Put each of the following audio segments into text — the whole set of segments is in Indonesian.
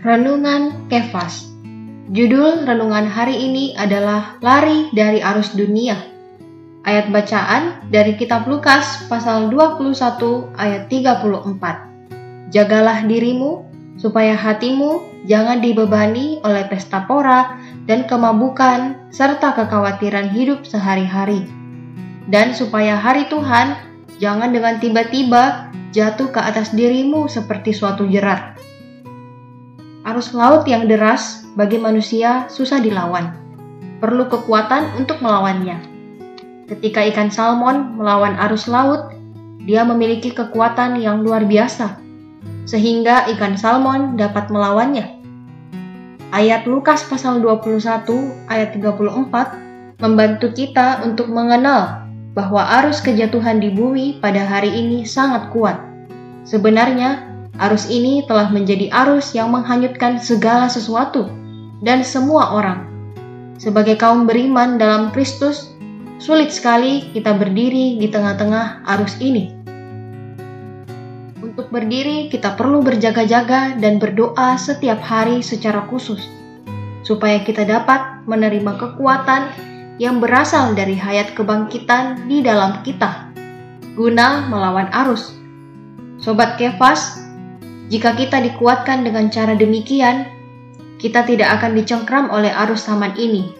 Renungan Kefas Judul renungan hari ini adalah Lari dari Arus Dunia. Ayat bacaan dari kitab Lukas pasal 21 ayat 34. Jagalah dirimu supaya hatimu jangan dibebani oleh pesta pora dan kemabukan serta kekhawatiran hidup sehari-hari. Dan supaya hari Tuhan jangan dengan tiba-tiba jatuh ke atas dirimu seperti suatu jerat Arus laut yang deras bagi manusia susah dilawan. Perlu kekuatan untuk melawannya. Ketika ikan salmon melawan arus laut, dia memiliki kekuatan yang luar biasa, sehingga ikan salmon dapat melawannya. Ayat Lukas pasal 21 ayat 34 membantu kita untuk mengenal bahwa arus kejatuhan di bumi pada hari ini sangat kuat. Sebenarnya, Arus ini telah menjadi arus yang menghanyutkan segala sesuatu dan semua orang. Sebagai kaum beriman dalam Kristus, sulit sekali kita berdiri di tengah-tengah arus ini. Untuk berdiri, kita perlu berjaga-jaga dan berdoa setiap hari secara khusus, supaya kita dapat menerima kekuatan yang berasal dari hayat kebangkitan di dalam kita, guna melawan arus. Sobat Kefas, jika kita dikuatkan dengan cara demikian, kita tidak akan dicengkram oleh arus zaman ini.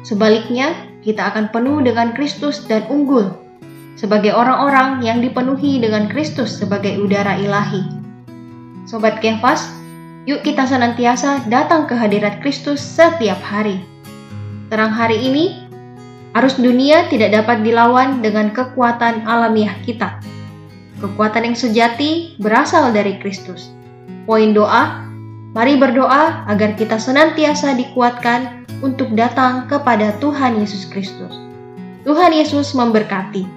Sebaliknya, kita akan penuh dengan Kristus dan unggul sebagai orang-orang yang dipenuhi dengan Kristus sebagai udara ilahi. Sobat Kefas, yuk kita senantiasa datang ke hadirat Kristus setiap hari. Terang hari ini, arus dunia tidak dapat dilawan dengan kekuatan alamiah kita Kekuatan yang sejati berasal dari Kristus. Poin doa, mari berdoa agar kita senantiasa dikuatkan untuk datang kepada Tuhan Yesus Kristus. Tuhan Yesus memberkati.